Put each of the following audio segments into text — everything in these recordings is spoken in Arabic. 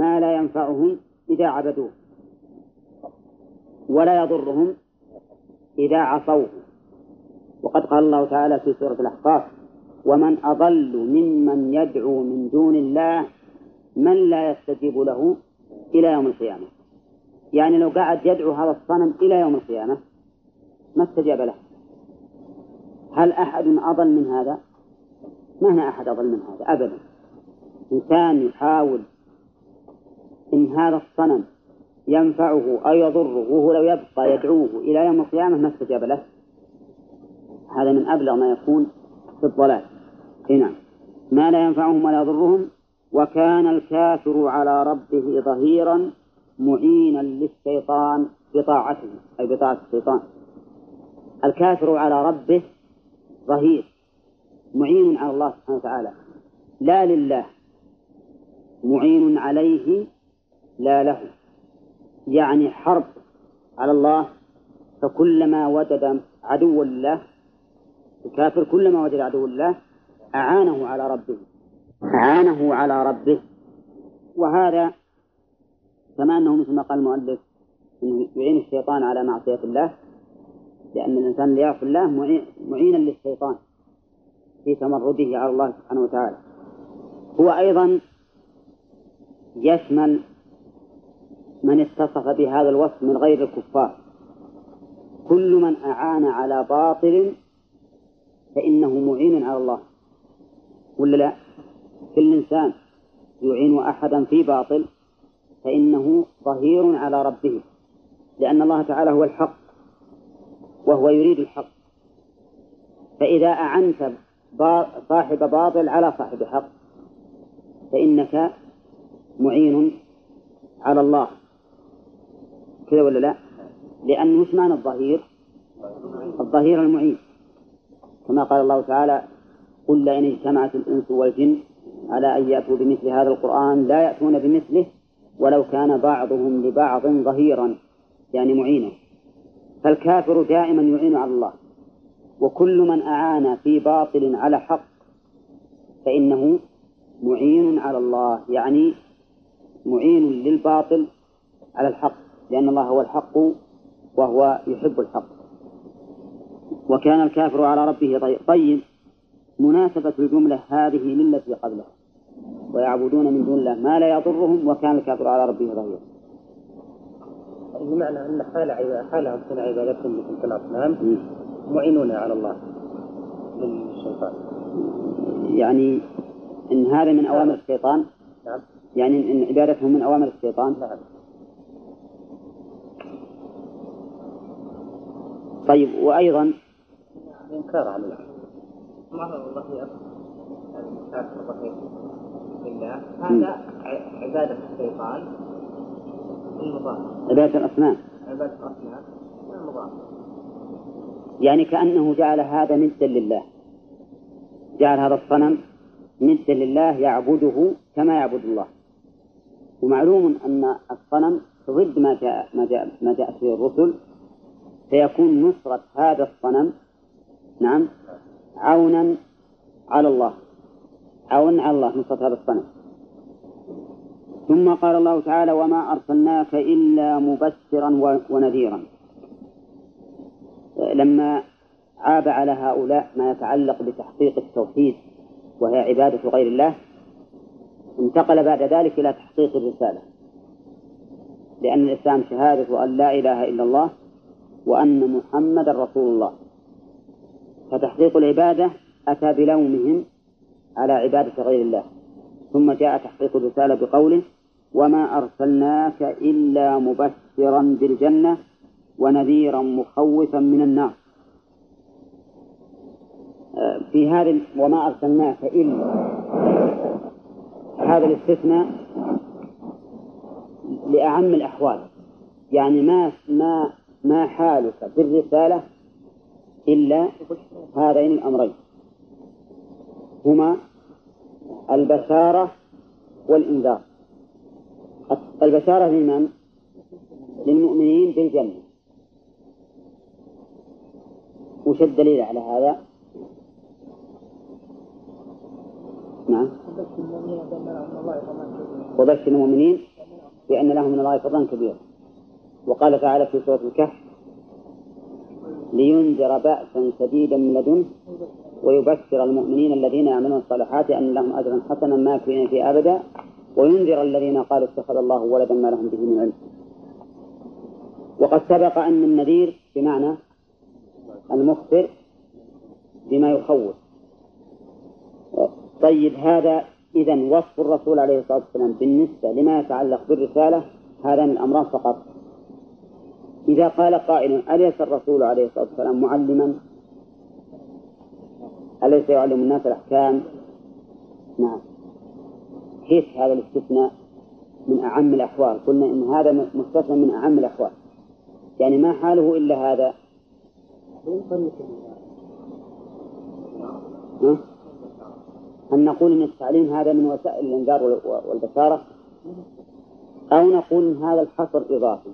ما لا ينفعهم إذا عبدوه ولا يضرهم إذا عصوه. وقد قال الله تعالى في سورة الأحقاف ومن أضل ممن يدعو من دون الله من لا يستجيب له إلى يوم القيامة. يعني لو قعد يدعو هذا الصنم إلى يوم القيامة ما استجاب له. هل أحد أضل من هذا؟ ما هنا أحد أضل من هذا أبدا. إنسان يحاول إن هذا الصنم ينفعه أو يضره وهو لو يبقى يدعوه إلى يوم القيامة ما استجاب له. هذا من أبلغ ما يكون في الضلال. هنا ما لا ينفعهم ولا يضرهم وكان الكافر على ربه ظهيرا معينا للشيطان بطاعته أي بطاعة الشيطان. الكافر على ربه ظهير معين على الله سبحانه وتعالى. لا لله معين عليه لا له. يعني حرب على الله فكلما وجد عدوا لله الكافر كلما وجد عدو الله أعانه على ربه. أعانه على ربه. وهذا كما أنه مثل ما قال المؤلف أنه يعين الشيطان على معصية الله لأن الإنسان ليعصي الله معينا للشيطان في تمرده على الله سبحانه وتعالى. هو أيضا يشمل من اتصف بهذا الوصف من غير الكفار. كل من أعان على باطل فإنه معين على الله. ولا لا؟ كل إنسان يعين أحدا في باطل فإنه ظهير على ربه لأن الله تعالى هو الحق وهو يريد الحق. فإذا أعنت صاحب باطل على صاحب حق فإنك معين على الله. كذا ولا لا؟ لأن وش معنى الظهير؟ الظهير المعين. كما قال الله تعالى قل لئن اجتمعت الإنس والجن على أن يأتوا بمثل هذا القرآن لا يأتون بمثله ولو كان بعضهم لبعض ظهيرا. يعني معينا. فالكافر دائما يعين على الله. وكل من أعان في باطل على حق فإنه معين على الله. يعني معين للباطل على الحق. لأن الله هو الحق وهو يحب الحق وكان الكافر على ربه طيب مناسبة الجملة هذه للتي قبلها ويعبدون من دون الله ما لا يضرهم وكان الكافر على ربه ظهيرا. بمعنى أن حال حالهم حين عبادتهم لتلك الأصنام معينون على الله للشيطان. يعني إن هذا من أوامر الشيطان نعم. يعني إن عبادتهم من أوامر الشيطان نعم. طيب وأيضا إنكار على الله ما هو الظهير الظهير لله هذا عبادة الشيطان المضاف. عبادة الأصنام. عبادة الأصنام المضاف. يعني كأنه جعل هذا ندا لله. جعل هذا الصنم ندا لله يعبده كما يعبد الله. ومعلوم أن الصنم ضد ما جاء ما جاء ما جاءت به الرسل فيكون نصرة هذا الصنم نعم عونا على الله عونا على الله نصرة هذا الصنم. ثم قال الله تعالى وما أرسلناك إلا مبشرا ونذيرا. لما عاب على هؤلاء ما يتعلق بتحقيق التوحيد وهي عبادة غير الله انتقل بعد ذلك إلى تحقيق الرسالة. لأن الإسلام شهادة أن لا إله إلا الله وأن محمد رسول الله. فتحقيق العبادة أتى بلومهم على عبادة غير الله. ثم جاء تحقيق الرسالة بقوله وما أرسلناك إلا مبشرا بالجنة ونذيرا مخوفا من النار. في هذا وما أرسلناك إلا. هذا الاستثناء لأعم الأحوال. يعني ما ما ما حالك بالرسالة إلا هذين الأمرين. هما البشارة والإنذار. البشارة لمن؟ للمؤمنين بالجنة. وش الدليل على هذا؟ نعم. وبشر المؤمنين بأن لهم من الله فضلا كبيرا. وقال تعالى في سورة الكهف لينذر بأسا شديدا من لدنه ويبشر المؤمنين الذين يعملون الصالحات أن لهم أجرا حسنا ماكثين فيه أبدا وينذر الذين قالوا اتخذ الله ولدا ما لهم به من علم. وقد سبق أن النذير بمعنى المخبر بما يخوف. طيب هذا إذا وصف الرسول عليه الصلاة والسلام بالنسبة لما يتعلق بالرسالة هذان الأمران فقط. إذا قال قائل أليس الرسول عليه الصلاة والسلام معلما؟ أليس يعلم الناس الأحكام؟ نعم. كيف هذا الاستثناء من أعم الأحوال؟ قلنا إن هذا مستثنى من أعم الأحوال. يعني ما حاله إلا هذا؟ ها؟ أن نقول أن التعليم هذا من وسائل الإنذار والبشارة؟ أو نقول أن هذا الحصر إضافي؟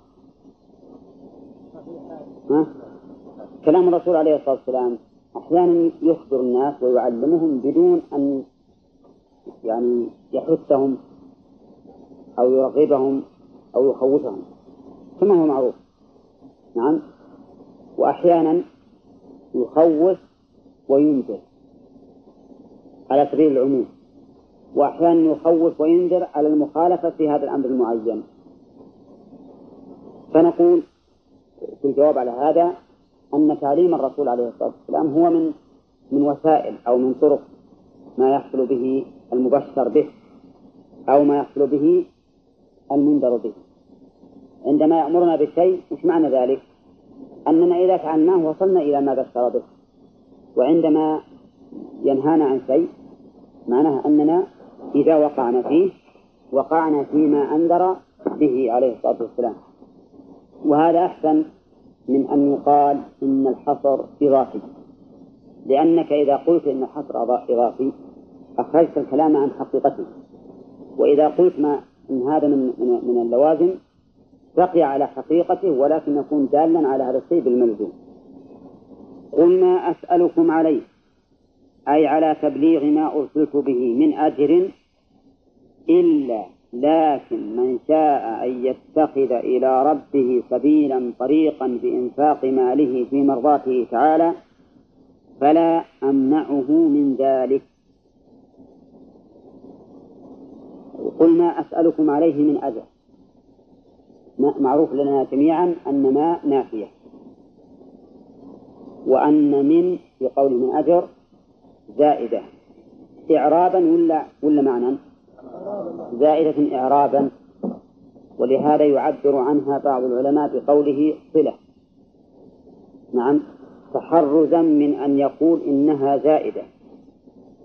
كلام الرسول عليه الصلاة والسلام أحيانا يخبر الناس ويعلمهم بدون أن يعني يحثهم أو يرغبهم أو يخوفهم كما هو معروف. نعم؟ وأحيانا يخوف وينذر على سبيل العموم. وأحيانا يخوف وينذر على المخالفة في هذا الأمر المعين. فنقول في الجواب على هذا أن تعليم الرسول عليه الصلاة والسلام هو من من وسائل أو من طرق ما يحصل به المبشر به أو ما يحصل به المنذر به. عندما يأمرنا بشيء وش معنى ذلك؟ أننا إذا فعلناه وصلنا إلى ما بشر به. وعندما ينهانا عن شيء معناه أننا إذا وقعنا فيه وقعنا فيما أنذر به عليه الصلاة والسلام. وهذا أحسن من أن يقال إن الحصر إضافي. لأنك إذا قلت إن الحصر إضافي أخرجت الكلام عن حقيقته. وإذا قلت ما إن هذا من من, من اللوازم بقي على حقيقته ولكن يكون دالا على هذا الشيء بالملزوم قل ما أسألكم عليه أي على تبليغ ما أرسلت به من أجر إلا لكن من شاء أن يتخذ إلى ربه سبيلا طريقا بإنفاق ماله في مرضاته تعالى فلا أمنعه من ذلك. قل ما أسألكم عليه من أجر. معروف لنا جميعا أن ما نافية وأن من في قول من أجر زائدة. إعرابا ولا ولا معنى؟ زائدة إعرابا ولهذا يعبر عنها بعض العلماء بقوله صلة. نعم تحرزا من أن يقول إنها زائدة.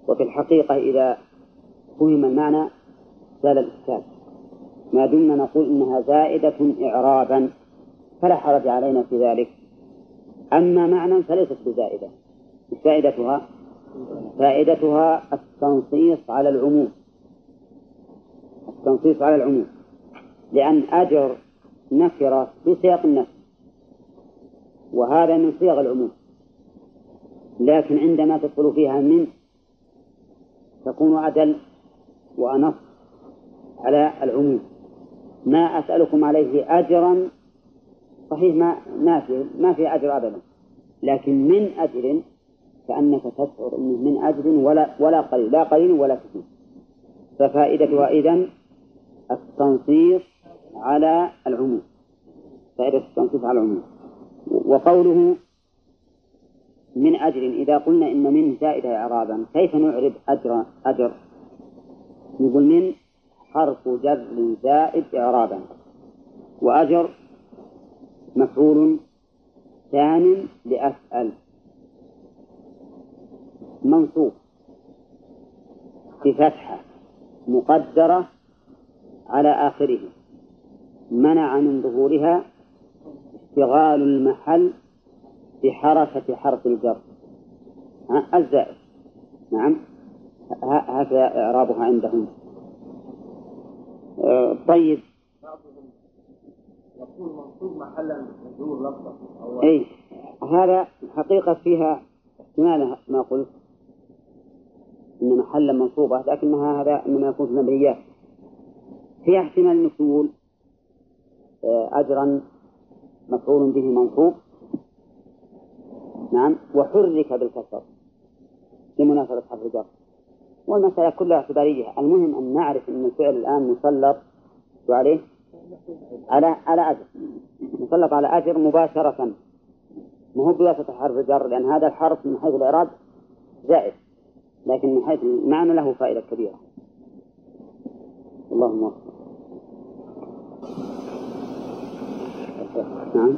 وفي الحقيقة إذا فهم المعنى زال الإشكال ما دمنا نقول إنها زائدة إعرابا فلا حرج علينا في ذلك. أما معنى فليست بزائدة. فائدتها فائدتها التنصيص على العموم. التنصيص على العموم. لأن أجر نكرة في سياق النفس وهذا من صيغ العموم. لكن عندما تدخل فيها من تكون أدل وأنص على العموم. ما أسألكم عليه أجرا صحيح ما ما في ما في أجر أبدا. لكن من أجر كأنك تشعر أنه من أجر ولا ولا قليل لا قليل ولا كثير. ففائدتها إذن التنصيص على العموم. فائدة التنصيص على العموم. وقوله من أجر إذا قلنا إن من زائدة إعرابا كيف نعرب أجر أجر؟ نقول من حرف جر زائد إعرابا. وأجر مفعول ثان لأسأل. منصوب بفتحة. مقدرة على آخره. منع من ظهورها اشتغال المحل بحركة حرف الجر. الزائد نعم. هكذا إعرابها عندهم. آه، طيب. منصوب محلا ظهور لفظة أي هذا حقيقة فيها احتمال ما قلت. إن محلا منصوبة لكنها هذا إنما يكون في المبنيات. فيها احتمال تقول آه، أجرا مفعول به منصوب. نعم وحرك بالكسر لمناسبة حرف الجر. والمسألة كلها اعتبارية. المهم أن نعرف أن الفعل الآن مسلط عليه على على أجر. مسلط على أجر مباشرة. ما هو بواسطة حرف الجر؟ لأن هذا الحرف من حيث الإعراب زائد. لكن من حيث المعنى له فائدة كبيرة. اللهم وفق. نعم.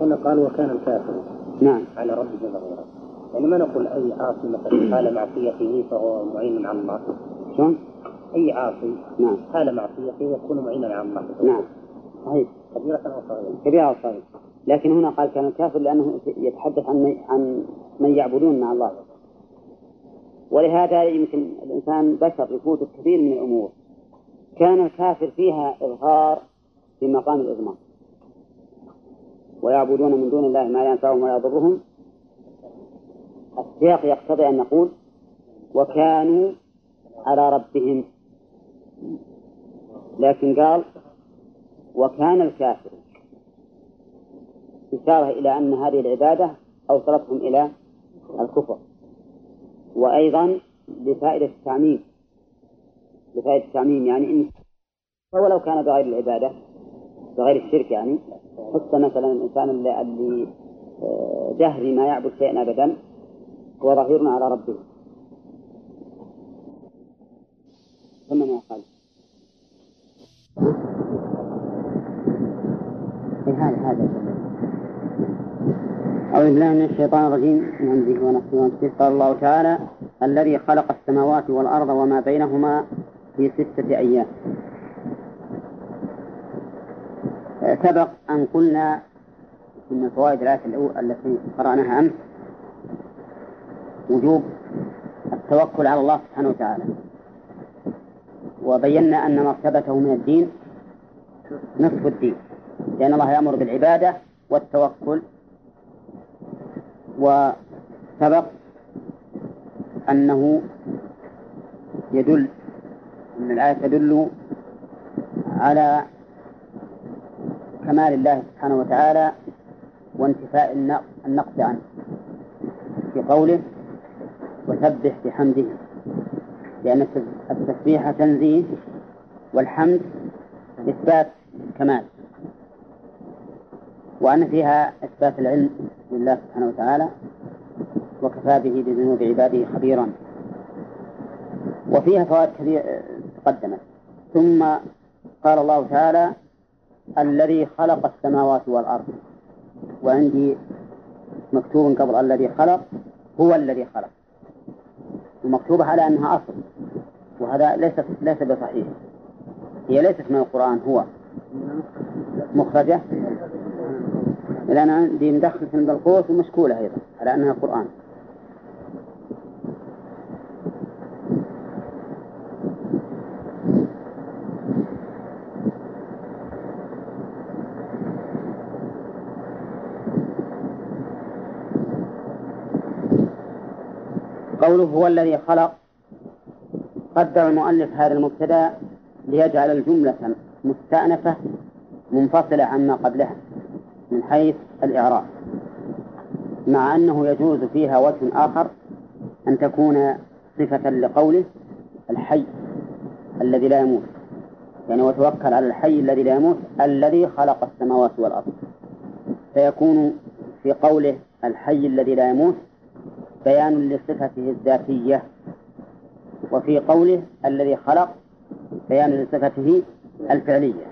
هنا قال وكان الكافر. نعم. على ربه ظهيرا يعني ما نقول أي عاصي مثلا حال معصيته فهو معين على الله؟ شلون؟ أي عاصي نعم. حال معصيته يكون معينا على الله؟ نعم. صحيح. كبيرة أو صغيرة؟ كبيرة أو صغيرة. لكن هنا قال كان الكافر لأنه يتحدث عن عن من يعبدون مع الله. ولهذا يمكن الإنسان بشر يفوت كثير من الأمور. كان الكافر فيها إظهار في مقام الإضمار. ويعبدون من دون الله ما لا ينفعهم ولا يضرهم. السياق يقتضي أن نقول وكانوا على ربهم. لكن قال وكان الكافر. إشارة إلى أن هذه العبادة أوصلتهم إلى الكفر. وأيضا لفائدة التعميم. لفائدة التعميم يعني إن ولو كان بغير العبادة بغير الشرك يعني حتى مثلا الإنسان اللي, آه، جهري ما يعبد شيئا أبدا هو ظهير على ربه. ثم يا خالد إيه هذا هذا. أعوذ بالله من الشيطان الرجيم. من همزه ونفسه ونفسه. قال الله تعالى الذي خلق السماوات والأرض وما بينهما في ستة أيام. سبق أن قلنا من فوائد الآية الأولى التي قرأناها أمس وجوب التوكل على الله سبحانه وتعالى. وبينا أن مرتبته من الدين نصف الدين لأن الله يأمر بالعبادة والتوكل وسبق أنه يدل أن الآية تدل على كمال الله سبحانه وتعالى وانتفاء النق- النقص عنه في قوله وسبح بحمده لأن التس- التسبيح تنزيه والحمد إثبات كمال. وأن فيها إثبات العلم لله سبحانه وتعالى وكفى به بذنوب عباده خبيرا. وفيها فوائد كثيرة تقدمت. ثم قال الله تعالى الذي خلق السماوات والأرض. وعندي مكتوب قبل الذي خلق هو الذي خلق. ومكتوبة على أنها أصل. وهذا ليس ليس بصحيح. هي ليست من القرآن هو. مخرجة؟ لأن عندي مدخل في القوس ومشكولة أيضا على أنها قرآن. قوله هو الذي خلق. قدر المؤلف هذا المبتدا ليجعل الجملة مستأنفة منفصلة عما قبلها. من حيث الإعراب مع أنه يجوز فيها وجه آخر أن تكون صفة لقوله الحي الذي لا يموت. يعني وتوكل على الحي الذي لا يموت الذي خلق السماوات والأرض. فيكون في قوله الحي الذي لا يموت بيان لصفته الذاتية وفي قوله الذي خلق بيان لصفته الفعلية.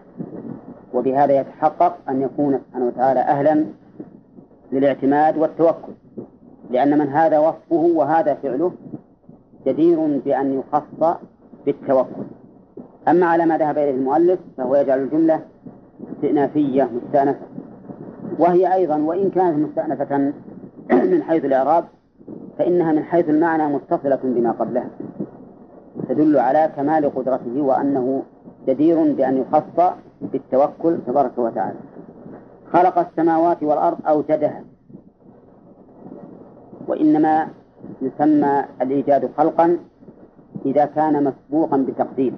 وبهذا يتحقق أن يكون سبحانه وتعالى أهلا للاعتماد والتوكل لأن من هذا وصفه وهذا فعله جدير بأن يخص بالتوكل. أما على ما ذهب إليه المؤلف فهو يجعل الجملة استئنافية مستأنفة. وهي أيضا وإن كانت مستأنفة من حيث الإعراب فإنها من حيث المعنى متصلة بما قبلها تدل على كمال قدرته وأنه جدير بأن يخص بالتوكل تبارك وتعالى. خلق السماوات والأرض أوجدها. وإنما يسمى الإيجاد خلقا إذا كان مسبوقا بتقدير.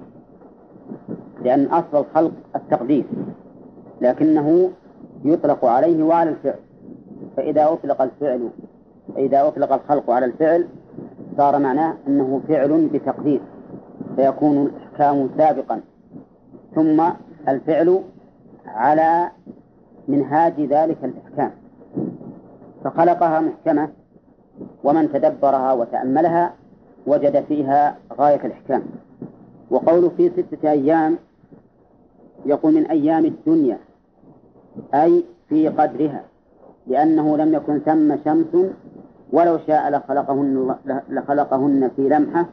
لأن أصل الخلق التقدير لكنه يطلق عليه وعلى الفعل. فإذا أطلق الفعل فإذا أطلق الخلق على الفعل صار معناه أنه فعل بتقدير. فيكون الإحكام سابقا. ثم الفعل على منهاج ذلك الإحكام. فخلقها محكمة ومن تدبرها وتأملها وجد فيها غاية الإحكام. وقوله في ستة أيام يقول من أيام الدنيا أي في قدرها لأنه لم يكن ثم شمس ولو شاء لخلقهن لخلقهن في لمحة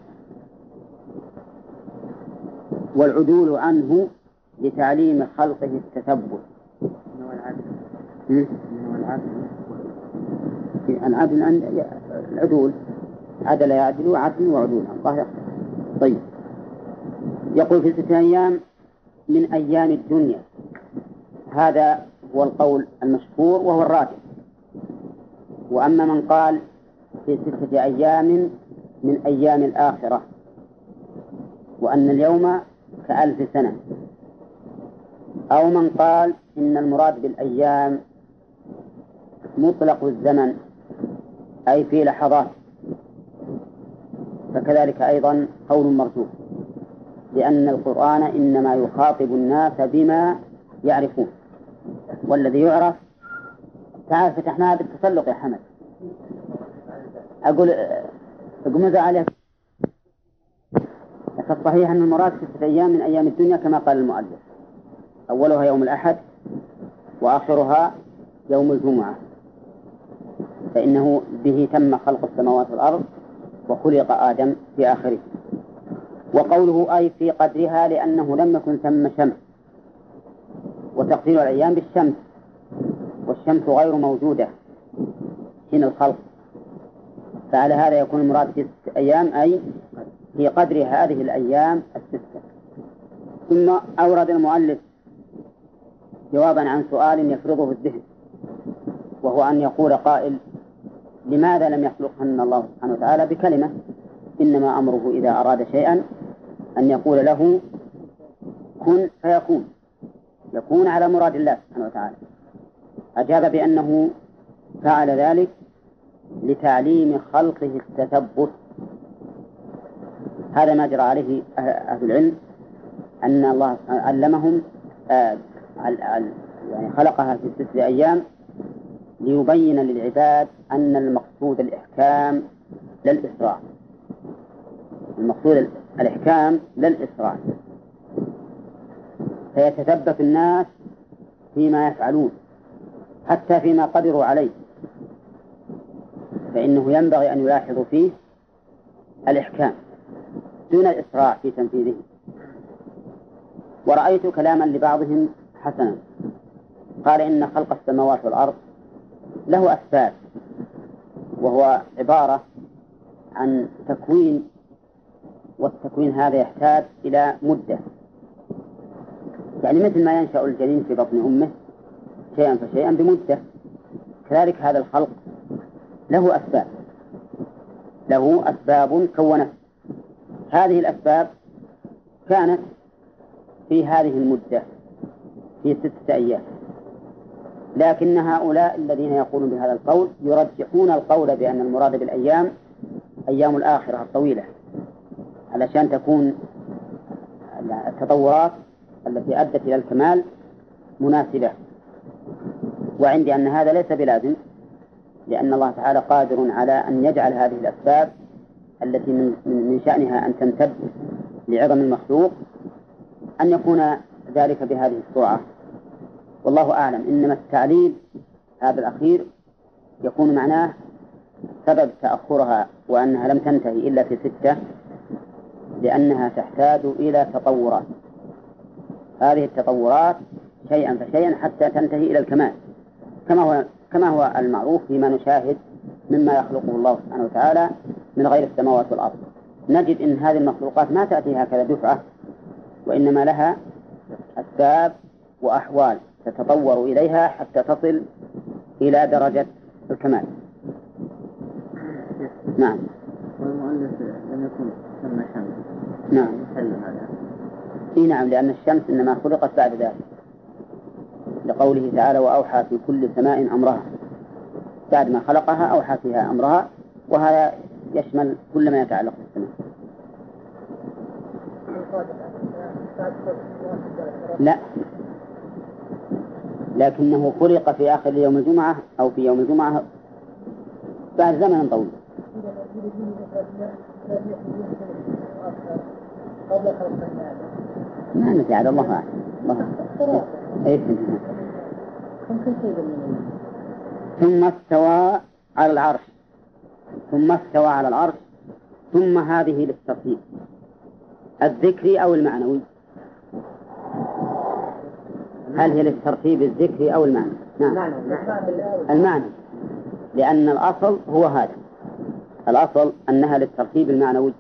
والعدول عنه لتعليم خلقه التثبت العدل عند العدول. عدل يعدل عدل وعدول. الله طيب. يقول في ستة أيام من أيام الدنيا. هذا هو القول المشهور وهو الراجح وأما من قال في ستة أيام من أيام الآخرة. وأن اليوم كألف سنة. أو من قال إن المراد بالأيام مطلق الزمن أي في لحظات. فكذلك أيضا قول مرجوح لأن القرآن إنما يخاطب الناس بما يعرفون. والذي يعرف تعال فتحناها بالتسلق يا حمد. أقول اقمز عليك؟ فالصحيح أن المراد ستة أيام من أيام الدنيا كما قال المؤلف. أولها يوم الأحد وآخرها يوم الجمعة. فإنه به تم خلق السماوات والأرض وخلق آدم في آخره. وقوله أي في قدرها لأنه لم يكن ثم شمس. وتقدير الأيام بالشمس. والشمس غير موجودة حين الخلق. فعلى هذا يكون المراد في أيام أي في قدر هذه الأيام الستة. ثم أورد المؤلف جوابا عن سؤال يفرضه الذهن وهو أن يقول قائل لماذا لم يخلقهن الله سبحانه وتعالى بكلمة؟ إنما أمره إذا أراد شيئا أن يقول له كن فيكون. يكون على مراد الله سبحانه وتعالى. أجاب بأنه فعل ذلك لتعليم خلقه التثبت. هذا ما جرى عليه أهل العلم أن الله علمهم آه يعني خلقها في ستة أيام ليبين للعباد أن المقصود الإحكام لا الإسراع المقصود الإحكام لا الإسراع فيتثبت الناس فيما يفعلون حتى فيما قدروا عليه. فإنه ينبغي أن يلاحظوا فيه الإحكام. دون الإسراع في تنفيذه. ورأيت كلاما لبعضهم حسنا. قال إن خلق السماوات والأرض له أسباب وهو عبارة عن تكوين والتكوين هذا يحتاج إلى مدة. يعني مثل ما ينشأ الجنين في بطن أمه شيئا فشيئا بمدة. كذلك هذا الخلق له أسباب له أسباب كونت هذه الأسباب كانت في هذه المدة في ستة أيام. لكن هؤلاء الذين يقولون بهذا القول يرجحون القول بأن المراد بالأيام أيام الآخرة الطويلة علشان تكون التطورات التي أدت إلى الكمال مناسبة. وعندي أن هذا ليس بلازم لأن الله تعالى قادر على أن يجعل هذه الأسباب التي من شأنها أن تمتد لعظم المخلوق أن يكون ذلك بهذه السرعة. والله أعلم إنما التعليل هذا الأخير يكون معناه سبب تأخرها وأنها لم تنتهي إلا في ستة لأنها تحتاج إلى تطورات. هذه التطورات شيئا فشيئا حتى تنتهي إلى الكمال. كما هو كما هو المعروف فيما نشاهد مما يخلقه الله سبحانه وتعالى من غير السماوات والأرض. نجد أن هذه المخلوقات ما تأتي هكذا دفعة وإنما لها أسباب وأحوال تتطور إليها حتى تصل إلى درجة الكمال. نعم. والمؤلف لم يكن ثم شمس نعم. محل هذا؟ إي نعم لأن الشمس إنما خلقت بعد ذلك. لقوله تعالى وأوحى في كل سماء أمرها. بعد ما خلقها أوحى فيها أمرها وهذا يشمل كل ما يتعلق بالسماء لا. لكنه خلق في آخر يوم الجمعة أو في يوم الجمعة بعد زمن طويل. ما نسي هذا الله أعلم. الله إيه. ثم استوى على العرش. ثم استوى على العرش ثم هذه للترتيب الذكري أو المعنوي؟ هل هي للترتيب الذكري أو المعنى نعم. المعنى. لأن الأصل هو هذا. الأصل أنها للترتيب المعنوي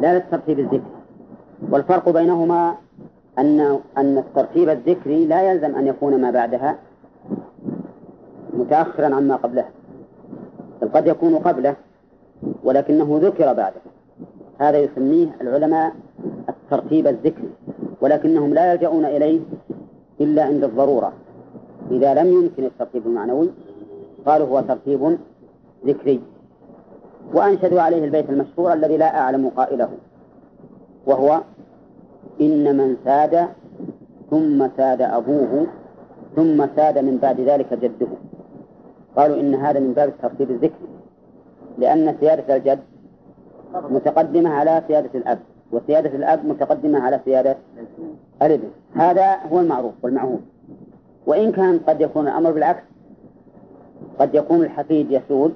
لا للترتيب الذكري والفرق بينهما أن أن الترتيب الذكري لا يلزم أن يكون ما بعدها متأخرا عما قبله بل قد يكون قبله ولكنه ذكر بعده. هذا يسميه العلماء الترتيب الذكري ولكنهم لا يلجؤون إليه إلا عند الضرورة. إذا لم يمكن الترتيب المعنوي قالوا هو ترتيب ذكري. وأنشدوا عليه البيت المشهور الذي لا أعلم قائله وهو إن من ساد ثم ساد أبوه ثم ساد من بعد ذلك جده. قالوا إن هذا من باب الترتيب الذكري لأن سيادة الجد متقدمة على سيادة الأب وسيادة الأب متقدمة على سيادة الابن. هذا هو المعروف والمعهود. وإن كان قد يكون الأمر بالعكس قد يكون الحفيد يسود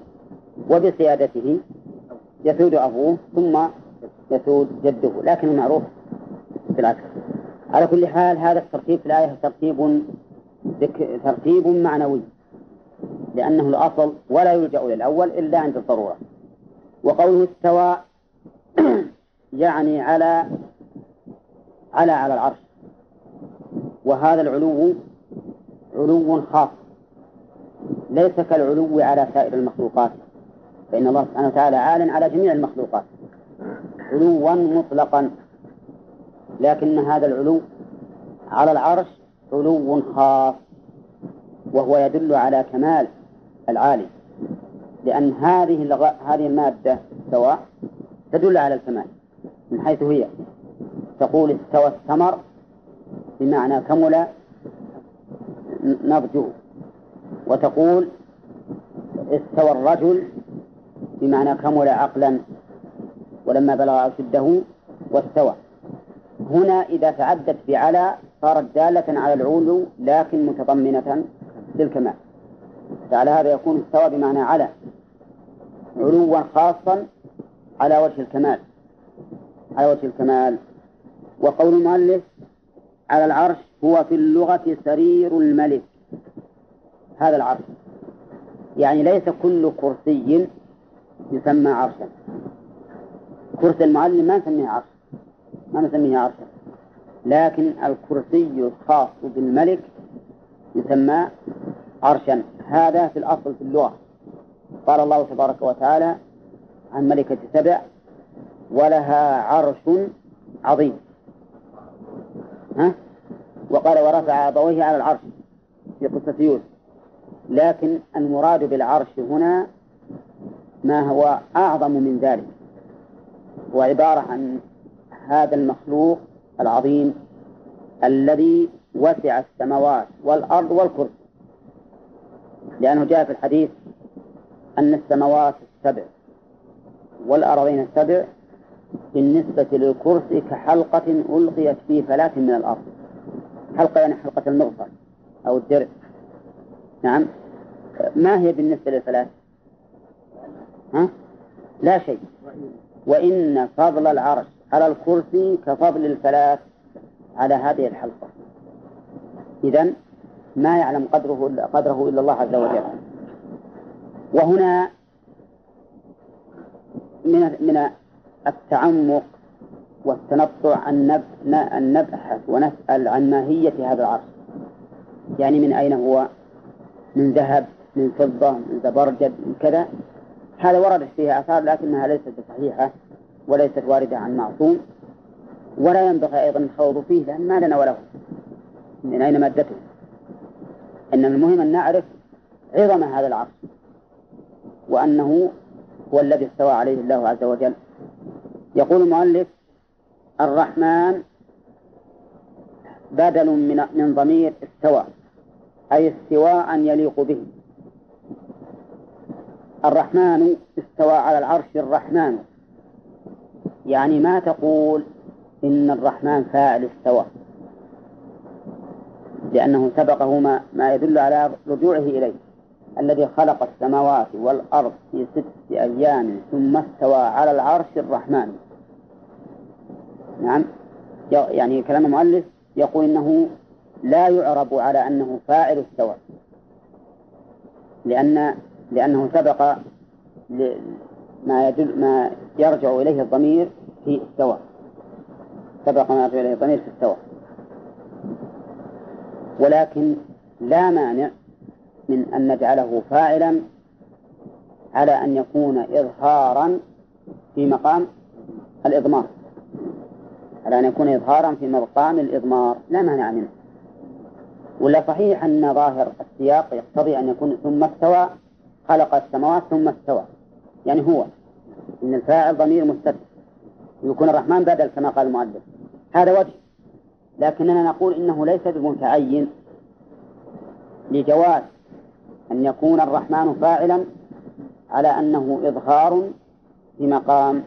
وبسيادته يسود أبوه ثم يسود جده لكن المعروف بالعكس على كل حال هذا الترتيب في الآية ترتيب ترتيب معنوي. لأنه الأصل ولا يلجأ للأول إلا عند الضرورة. وقوله استوى يعني على على على العرش. وهذا العلو علو خاص. ليس كالعلو على سائر المخلوقات. فإن الله سبحانه وتعالى عال على جميع المخلوقات. علوا مطلقا. لكن هذا العلو على العرش علو خاص. وهو يدل على كمال العالي. لأن هذه اللغة هذه المادة سواء تدل على الكمال من حيث هي تقول استوى الثمر بمعنى كمل نضجه وتقول استوى الرجل بمعنى كمل عقلا ولما بلغ أشده واستوى. هنا إذا تعدت بعلى صارت دالة على العلو لكن متضمنة للكمال. فعلى هذا يكون استوى بمعنى على علوا خاصا على وجه الكمال على وجه الكمال. وقول المؤلف على العرش هو في اللغة سرير الملك هذا العرش. يعني ليس كل كرسي يسمى عرشا. كرسي المعلم ما نسميه عرش ما نسميه عرشا لكن الكرسي الخاص بالملك يسمى عرشا. هذا في الأصل في اللغة. قال الله تبارك وتعالى عن ملكة سبع ولها عرش عظيم. ها؟ وقال ورفع أبويه على العرش. في قصة يوسف. لكن المراد بالعرش هنا ما هو أعظم من ذلك. هو عبارة عن هذا المخلوق العظيم الذي وسع السماوات والأرض والكرسي. لأنه جاء في الحديث أن السماوات السبع والأرضين السبع بالنسبة للكرسي كحلقة ألقيت في فلاة من الأرض. حلقة يعني حلقة المغفر أو الدرع. نعم. ما هي بالنسبة للفلاة؟ ها؟ لا شيء. وإن فضل العرش على الكرسي كفضل الفلاة على هذه الحلقة. إذا ما يعلم قدره قدره إلا الله عز وجل. وهنا من من التعمق والتنطع أن نبحث ونسأل عن ماهية هذا العرش يعني من أين هو؟ من ذهب من فضة من زبرجد من كذا. هذا وردت فيه آثار لكنها ليست صحيحة وليست واردة عن معصوم ولا ينبغي أيضا الخوض فيه لأن ما لنا وله. من أين مادته؟ إن المهم أن نعرف عظم هذا العرش وأنه هو الذي استوى عليه الله عز وجل. يقول المؤلف الرحمن بدل من من ضمير استوى أي استواء يليق به. الرحمن استوى على العرش الرحمن يعني ما تقول إن الرحمن فاعل استوى. لأنه سبقه ما, ما يدل على رجوعه إليه الذي خلق السماوات والأرض في ست أيام ثم استوى على العرش الرحمن. نعم. يعني كلام المؤلف يقول إنه لا يعرب على أنه فاعل استوى لأن لأنه سبق ما يدل ما يرجع إليه الضمير في استوى. سبق ما يرجع إليه الضمير في استوى. ولكن لا مانع من أن نجعله فاعلا على أن يكون إظهارا في مقام الإضمار. على أن يكون إظهارا في مقام الإضمار. لا مانع منه. ولا صحيح أن ظاهر السياق يقتضي أن يكون ثم استوى خلق السماوات ثم استوى. يعني هو. أن الفاعل ضمير مستتر. ويكون الرحمن بدل كما قال المؤلف. هذا وجه. لكننا نقول إنه ليس بمتعين لجواز أن يكون الرحمن فاعلا على أنه إظهار في مقام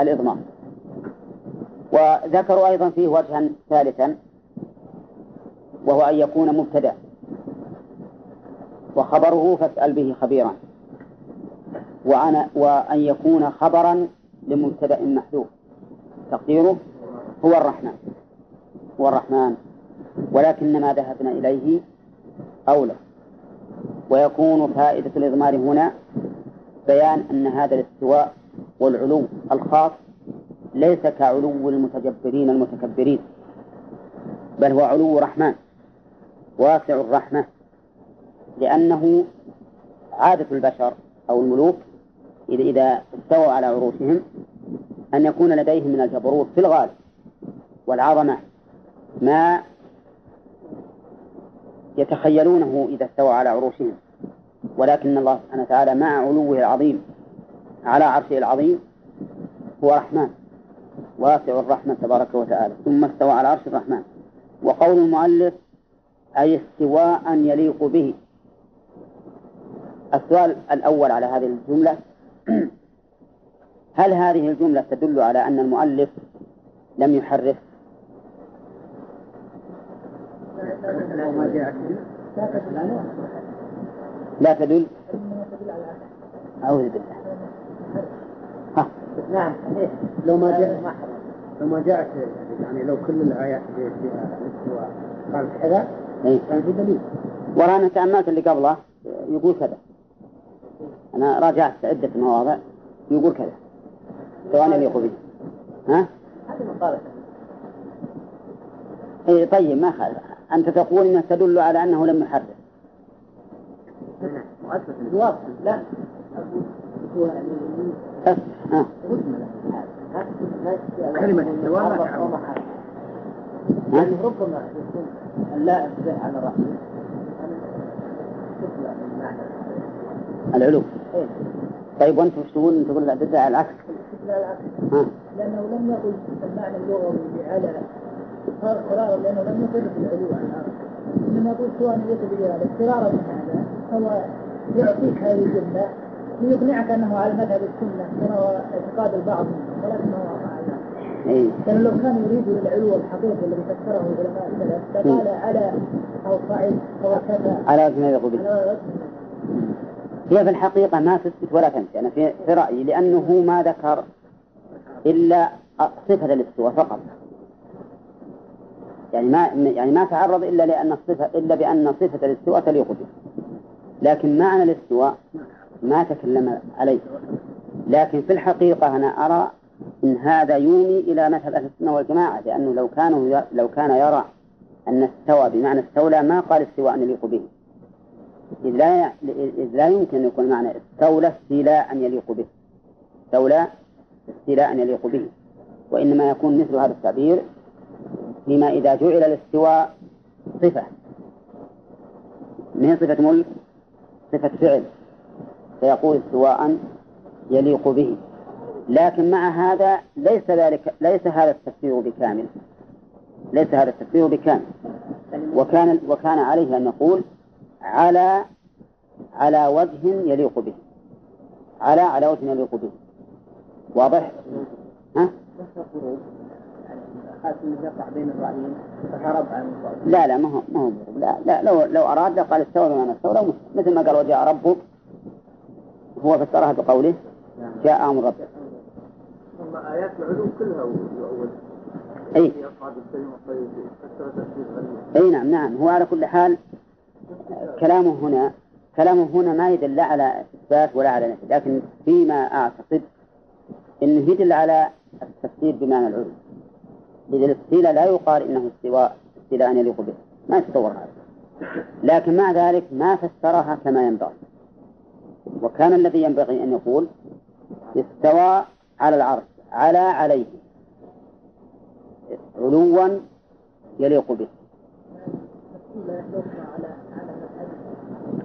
الإضمار. وذكروا أيضا فيه وجها ثالثا وهو أن يكون مبتدأ. وخبره فاسأل به خبيرا. وأنا وأن يكون خبرا لمبتدأ محذوف. تقديره هو الرحمن. هو الرحمن ولكن ما ذهبنا إليه أولى. ويكون فائدة الإضمار هنا بيان أن هذا الاستواء والعلو الخاص ليس كعلو المتجبرين المتكبرين بل هو علو رحمن واسع الرحمة لأنه عادة البشر أو الملوك إذا إذا استووا على عروشهم أن يكون لديهم من الجبروت في الغالب والعظمة ما يتخيلونه إذا استوى على عروشهم. ولكن الله سبحانه وتعالى مع علوه العظيم على عرشه العظيم هو رحمن واسع الرحمة تبارك وتعالى ثم استوى على عرش الرحمن. وقول المؤلف أي استواء يليق به. السؤال الأول على هذه الجملة هل هذه الجملة تدل على أن المؤلف لم يحرف؟ لا تدل. أعوذ بالله. ها. نعم لو ما جاء لو ما جاءت يعني لو كل الآيات فيها قال كذا إيه؟ كان في دليل. ورانا تأملت اللي قبله يقول كذا. أنا راجعت عدة مواضع يقول كذا. سواء يليق به ها؟ هذه مقالة. اي طيب ما خالف. أنت تقول انها تدل على أنه لم يحرر لا بس ها كلمة السواء يعني ربما يكون لا على الرحمن العلو. إيه؟ طيب وانت وش تقول تقول تدعي العكس. لا العكس لأنه لم يقل المعنى اللغوي بعلى قرارا لأنه لم يقل في العلو عن الأرض انما يقول سواء يليق به اضطرارا من هذا. هو يعطيك هذه الجملة ليقنعك أنه على مذهب السنة كما هو اعتقاد البعض ولكنه إيه؟ لأنه لو كان يريد العلو الحقيقي الذي فسره علماء السلف لقال على أو صعيد أو كذا. على وجه يليق به. هي في الحقيقة ما تثبت ولا تنفي أنا في, في رأيي لأنه ما ذكر إلا صفة الاستواء فقط. يعني ما يعني ما تعرض إلا لأن الصفة إلا بأن صفة الاستواء تليق به لكن معنى الاستواء ما تكلم عليه. لكن في الحقيقة أنا أرى أن هذا يومي إلى مذهب أهل السنة والجماعة لأنه لو كان لو كان يرى أن استوى بمعنى استولى ما قال استواء يليق به. إذ لا إذ لا يمكن أن يكون معنى استولى استيلاء يليق به. استولى استيلاء يليق به. وإنما يكون مثل هذا التعبير فيما إذا جعل الاستواء صفة. من صفة ملك صفة فعل. فيقول استواء يليق به. لكن مع هذا ليس ذلك ليس هذا التفسير بكامل. ليس هذا التفسير بكامل. وكان وكان عليه أن يقول على على وجه يليق به. على على وجه يليق به. واضح؟ ها؟ يقع بين الرأيين فهرب عن لا لا ما هو ما هو لا لا لو لو أراد لقال استوى بما استولى مثل ما قال وجاء ربك هو فسرها بقوله جاء أمر ربك. ثم آيات العلوم كلها أول أي. أي نعم نعم. هو على كل حال كلامه هنا كلامه هنا ما يدل لا على إثبات ولا على نفي لكن فيما أعتقد أنه يدل على التفسير بمعنى العلوم. إذا الاستيلاء لا يقال إنه استواء استيلاء يليق به. ما يتصور هذا. لكن مع ذلك ما فسرها كما ينبغي. وكان الذي ينبغي أن يقول استوى على العرش على عليه. علوا يليق به.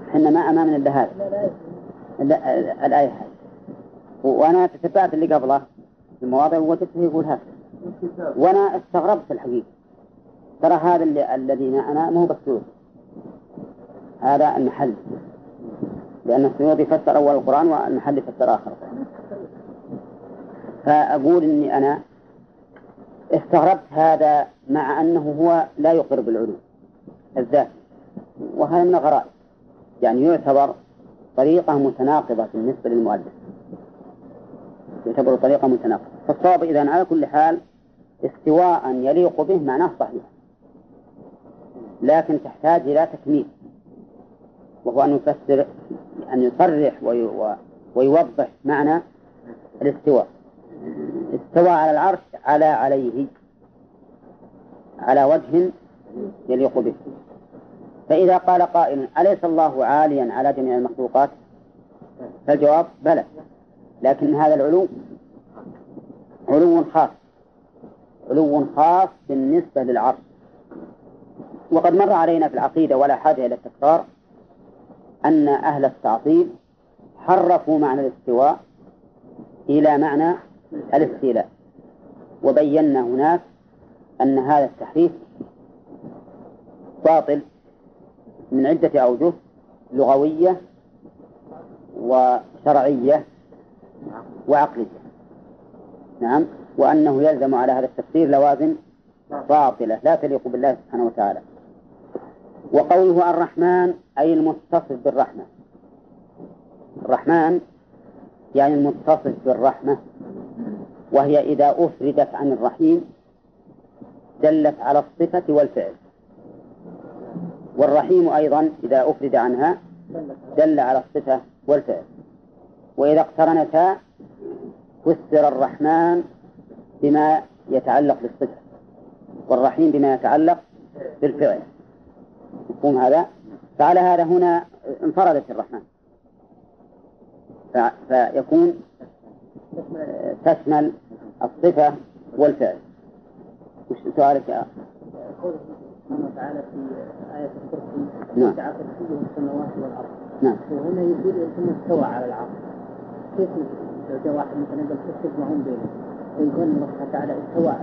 إحنا ما أمامنا إلا هذا. الآية هذه. وأنا تتبعت اللي قبله المواضع وجدته يقول هذا وأنا استغربت الحقيقة. ترى هذا الذي معنا ما هو بسيط هذا المحل. لأن السيوطي فسر أول القرآن والمحل فسر آخر. فأقول إني أنا استغربت هذا مع أنه هو لا يقر بالعلو الذات وهذا من الغرائب. يعني يعتبر طريقة متناقضة بالنسبة للمؤلف. يعتبر طريقة متناقضة. فالصواب إذا على كل حال استواء يليق به معناه صحيح. لكن تحتاج إلى تكميل. وهو أن يفسر أن يصرح ويوضح معنى الاستواء. استوى على العرش على عليه. على وجه يليق به. فإذا قال قائل أليس الله عاليا على جميع المخلوقات؟ فالجواب بلى. لكن هذا العلو علو خاص. علو خاص بالنسبة للعرش وقد مر علينا في العقيدة ولا حاجة إلى التكرار أن أهل التعطيل حرفوا معنى الاستواء إلى معنى الاستيلاء. وبينا هناك أن هذا التحريف باطل من عدة أوجه لغوية وشرعية وعقلية. نعم وأنه يلزم على هذا التفسير لوازم باطلة لا تليق بالله سبحانه وتعالى. وقوله الرحمن أي المتصف بالرحمة. الرحمن يعني المتصف بالرحمة وهي إذا أفردت عن الرحيم دلت على الصفة والفعل. والرحيم أيضا إذا أفرد عنها دل على الصفة والفعل. وإذا اقترنتا فسر الرحمن بما يتعلق بالصفة والرحيم بما يتعلق بالفعل. مفهوم هذا؟ فعلى هذا هنا انفردت الرحمن. فيكون تشمل الصفة والفعل. وش سؤالك يا قوله سبحانه وتعالى في آية الكرسي نعم السماوات والأرض نعم. وهنا يقول ثم استوى على العرش كيف لو جاء واحد مثلا قال كيف تجمعون بينهم ويقول الله سبحانه وتعالى استوى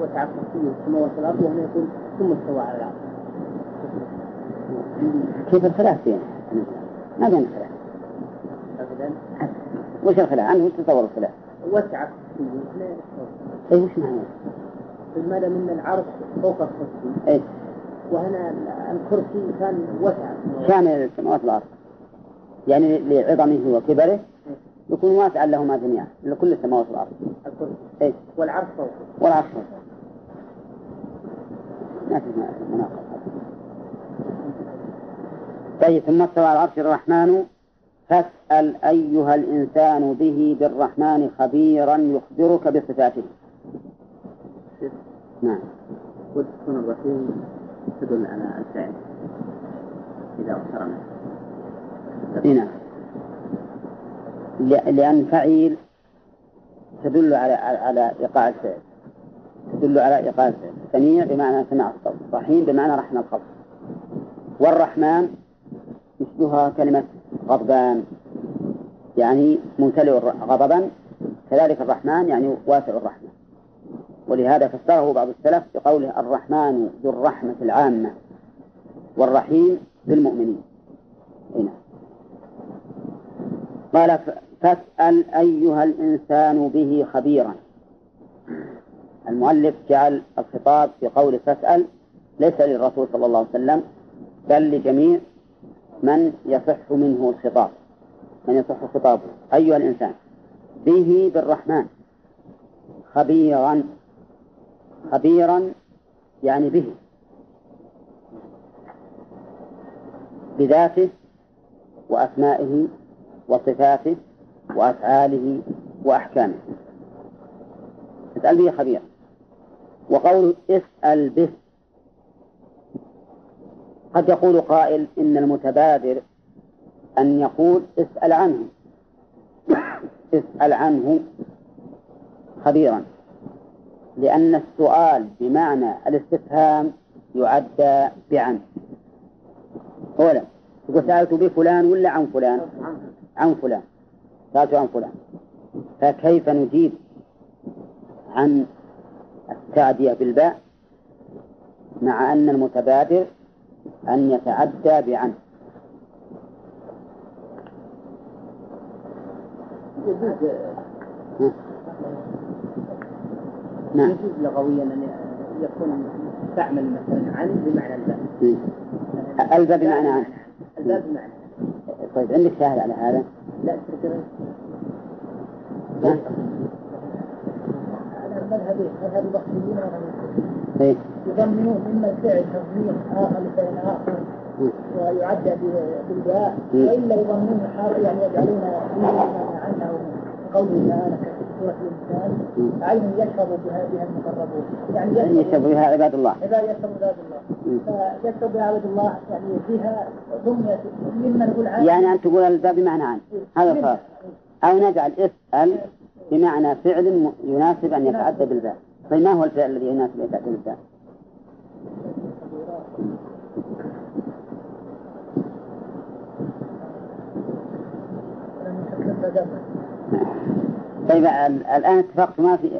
وسع كرسيه السماوات والأرض وهنا يقول ثم استوى على العرش كيف الخلاف فيها؟ ما بين الخلاف. أبدا. وش الخلاف؟ عنه وش تصور الخلاف؟ وسع كرسيه اي وش معنى؟ دام إن العرش فوق الكرسي اي وهنا الكرسي كان وسع. شامل السماوات والأرض. يعني لعظمه وكبره يكون واسعا لهما جميعا لكل السماوات والأرض. الكرسي اي والعرش فوق. والعرش فوق. ما في مناقضة. طيب ثم استوى على العرش الرحمن. فاسأل أيها الإنسان به بالرحمن خبيرا يخبرك بصفاته. نعم. وتكون الرحيم تدل على الفعل. إذا اقترن اي نعم. لأن فعيل تدل على على إيقاع الفعل. تدل على إيقاع سميع بمعنى سمع الصوت رحيم بمعنى رحم الخلق والرحمن مثلها كلمة غضبان. يعني ممتلئ غضبا. كذلك الرحمن يعني واسع الرحمة. ولهذا فسره بعض السلف بقوله الرحمن ذو الرحمة العامة والرحيم بالمؤمنين هنا قال فاسأل أيها الإنسان به خبيرا. المؤلف جعل الخطاب في قول فاسأل ليس للرسول صلى الله عليه وسلم بل لجميع من يصح منه الخطاب من يصح خطابه. أيها الإنسان به بالرحمن خبيرا خبيرا يعني به بذاته وأسمائه وصفاته وأفعاله وأحكامه. اسأل به خبير. وقول اسأل به. قد يقول قائل إن المتبادر أن يقول اسأل عنه. اسأل عنه خبيرا. لأن السؤال بمعنى الاستفهام يعدى بعن. أولا تقول سألت بفلان ولا عن فلان؟ عن فلان. سألت عن فلان. فكيف نجيب عن التعدية بالباء مع أن المتبادر أن يتعدى بعن؟ نعم. يجوز لغويا أن يكون تعمل مثلا عن بمعنى الباء. الباء بمعنى عن. الباء بمعنى. طيب عندك شاهد على هذا؟ لا مذهبين مذهب البصريين إيه. يضمنون اما الفعل تضمين آخر لفعل اخر ويعدى بالباء وإلا يضمنون حال يعني يجعلون عنه قوله تعالى سورة الإنسان عين يشرب بها بها المقربون يعني يشرب بها عباد الله. يشرب عباد الله. فيشرب بها عباد الله يعني فيها ضمن مما نقول عنه يعني أن تقول الباب بمعنى عن هذا الخاص أو نجعل اسأل بمعنى فعل يناسب أن يتعدى بالباء طيب ما هو الفعل الذي يناسب أن يتعدى بالباء؟ طيب الآن اتفقت ما في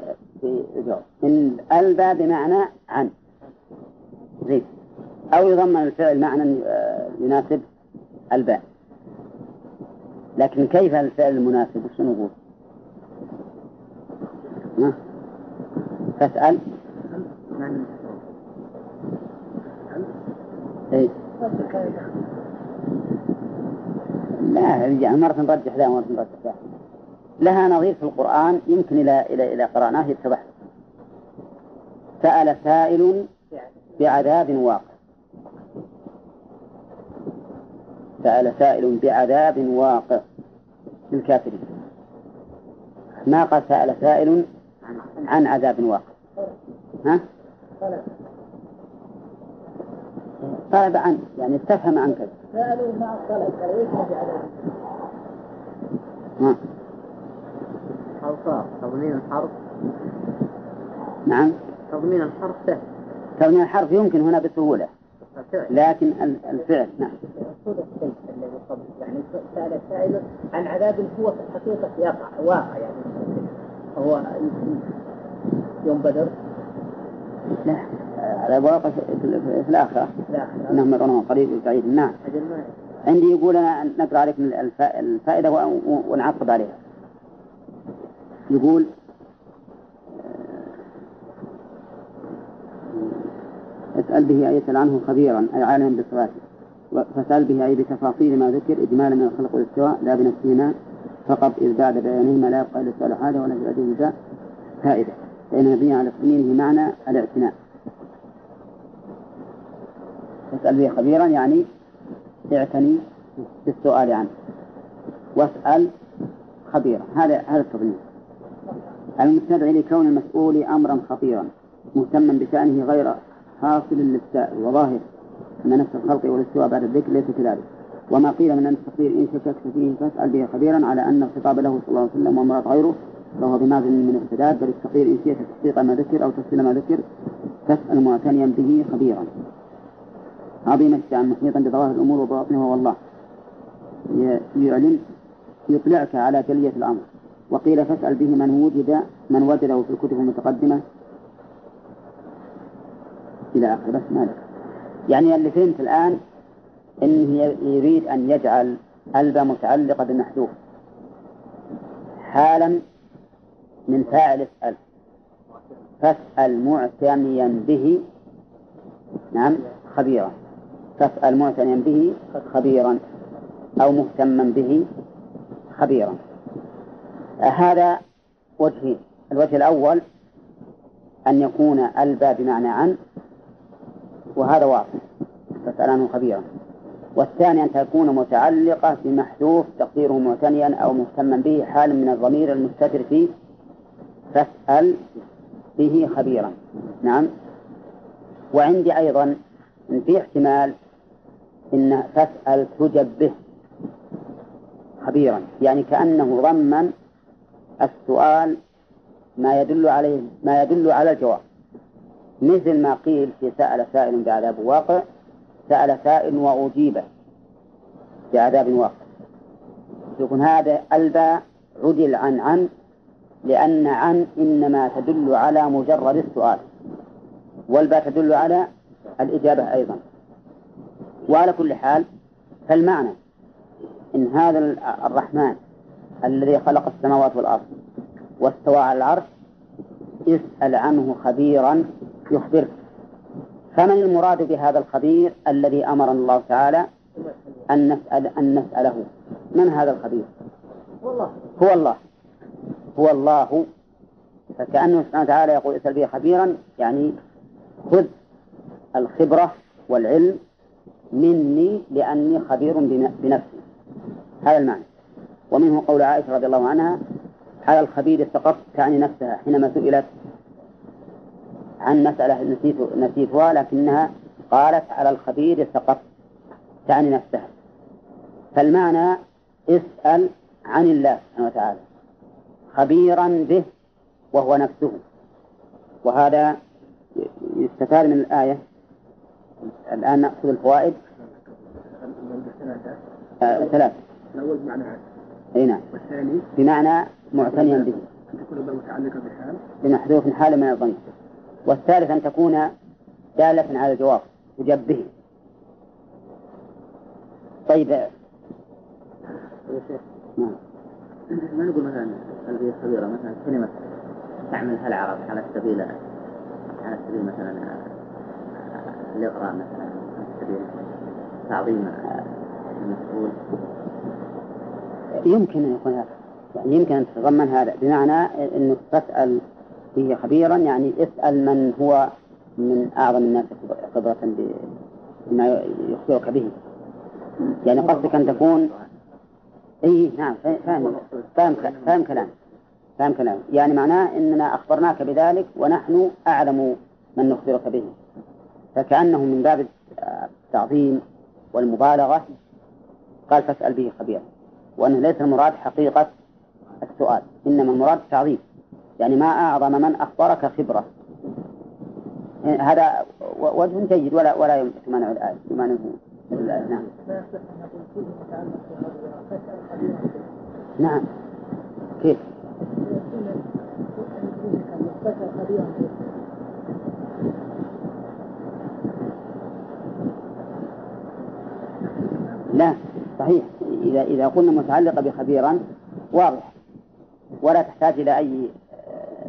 في جواب إن الباء بمعنى عن. زين. أو يضمن الفعل معنى يناسب الباء لكن كيف الفعل المناسب؟ وش نقول؟ إيه؟ لا يعني مرة نرجح ذا ومرة نرجح ذا لها نظير في القرآن يمكن إلى إلى إلى قرأناه يتضح. سأل سائل بعذاب واقع. سأل سائل بعذاب واقع. للكافرين. ما قال سأل سائل عن عذاب واقع؟ ها؟ طلب عنه يعني استفهم عن كذا سألوا مع الطلب بعذاب. تضمين الحرف. نعم. تضمين الحرف سهل تضمين الحرف يمكن هنا بسهولة. لكن الفعل نعم. يعني سأل سائل عن عذاب هو في الحقيقة يقع واقع يعني. هو يوم بدر. لا. على واقع في الآخرة. إنهم يرونه قريب بعيد. نعم. عندي يقول أنا نقرأ عليك الفائدة ونعقب عليها. يقول اسأل به أي يسأل عنه خبيرا أي عالما بصفاته فسأل به أي بتفاصيل ما ذكر إجمالا من الخلق والاستواء لا بنفسهما فقط إذ بعد بيانهما لا يبقى إلا السؤال حاجة ولا يزداد الجزاء فائدة. فإن مبني على تضمينه معنى الاعتناء. اسأل به خبيرا يعني اعتني بالسؤال عنه. واسأل خبيرا. هذا هذا التضمين. المستدعي لكون المسؤول أمرا خطيرا مهتما بشأنه غير حاصل للسائل وظاهر. أن نفس الخلق والاستواء بعد الذكر ليس كذلك. وما قيل من أن التقدير إن شككت فيه فاسأل به خبيرا على أن الخطاب له صلى الله عليه وسلم ومراد غيره فهو بماذا من السداد بل التقدير إن شئت تحقيق ما ذكر أو تفصيل ما ذكر تسأل معتنيا به خبيرا. عظيم الشأن محيطا بظواهر الأمور وبواطنها والله. يعلم يطلعك على جلية الأمر. وقيل فاسأل به من وجد من وجده في الكتب المتقدمة. إلى آخر بس مالك. يعني اللي فهمت الآن إنه يريد أن يجعل البا متعلقة بمحذوف. حالا من فاعل اسأل. فاسأل معتنيا به نعم خبيرا. فاسأل معتنيا به خبيرا. أو مهتما به خبيرا. هذا وجهين الوجه الأول أن يكون ألبى بمعنى عن وهذا واضح فاسأل عنه خبيرا. والثاني أن تكون متعلقة بمحذوف تقديره معتنيا أو مهتما به حال من الضمير المستتر فيه. فاسأل به خبيرا. نعم. وعندي أيضا في احتمال إن تسأل تجب به خبيرا يعني كأنه ضمن السؤال ما يدل عليه ما يدل على الجواب. مثل ما قيل في سأل سائل بعذاب واقع سأل سائل وأجيب بعذاب واقع. يكون هذا الباء عدل عن عن لأن عن إنما تدل على مجرد السؤال والباء تدل على الإجابة أيضا. وعلى كل حال فالمعنى إن هذا الرحمن الذي خلق السماوات والأرض واستوى على العرش اسأل عنه خبيرا يخبرك فمن المراد بهذا الخبير الذي أمرنا الله تعالى أن نسأل أن نسأله؟ من هذا الخبير؟ هو الله. هو الله. فكأنه سبحانه وتعالى يقول اسأل به خبيرا يعني خذ الخبرة والعلم مني لأني خبير بنفسي. هذا المعنى. ومنه قول عائشة رضي الله عنها على الخبير سقط تعني نفسها حينما سئلت عن مسألة نسيت نسيتها لكنها قالت على الخبير سقط تعني نفسها فالمعنى اسأل عن الله سبحانه وتعالى خبيرا به وهو نفسه. وهذا يستفاد من الآية. الآن نأخذ الفوائد. آه ثلاث الأول بمعنى أي نعم. والثاني؟ بمعنى معتنيا به. أن تكون متعلقة بحال بمحذوف حال من الضمير والثالث أن تكون دالة على الجواب تجب به. طيب. يا شيخ. نعم. ما نقول مثلا هذه خبيرة مثلا كلمة تعملها العرب على سبيل على سبيل مثلا الإغراء مثلا على سبيل تعظيم المسؤول يمكن أن يكون هذا. يعني يمكن أن تتضمن هذا. بمعنى أنك تسأل به خبيرا يعني اسأل من هو من أعظم الناس خبرة بما يخبرك به. يعني قصدك أن تكون إي نعم فاهم فاهم فاهم كلام فاهم كلام يعني معناه إننا أخبرناك بذلك ونحن أعلم من نخبرك به. فكأنه من باب التعظيم والمبالغة قال فاسال به خبيرا. وانه ليس المراد حقيقة السؤال إنما المراد التعظيم يعني ما أعظم من أخبرك خبرة. هذا وجه جيد ولا ولا يمانع الايه يمانعه نعم. نعم. كيف؟ لا صحيح. إذا إذا قلنا متعلقة بخبيرا واضح. ولا تحتاج إلى أي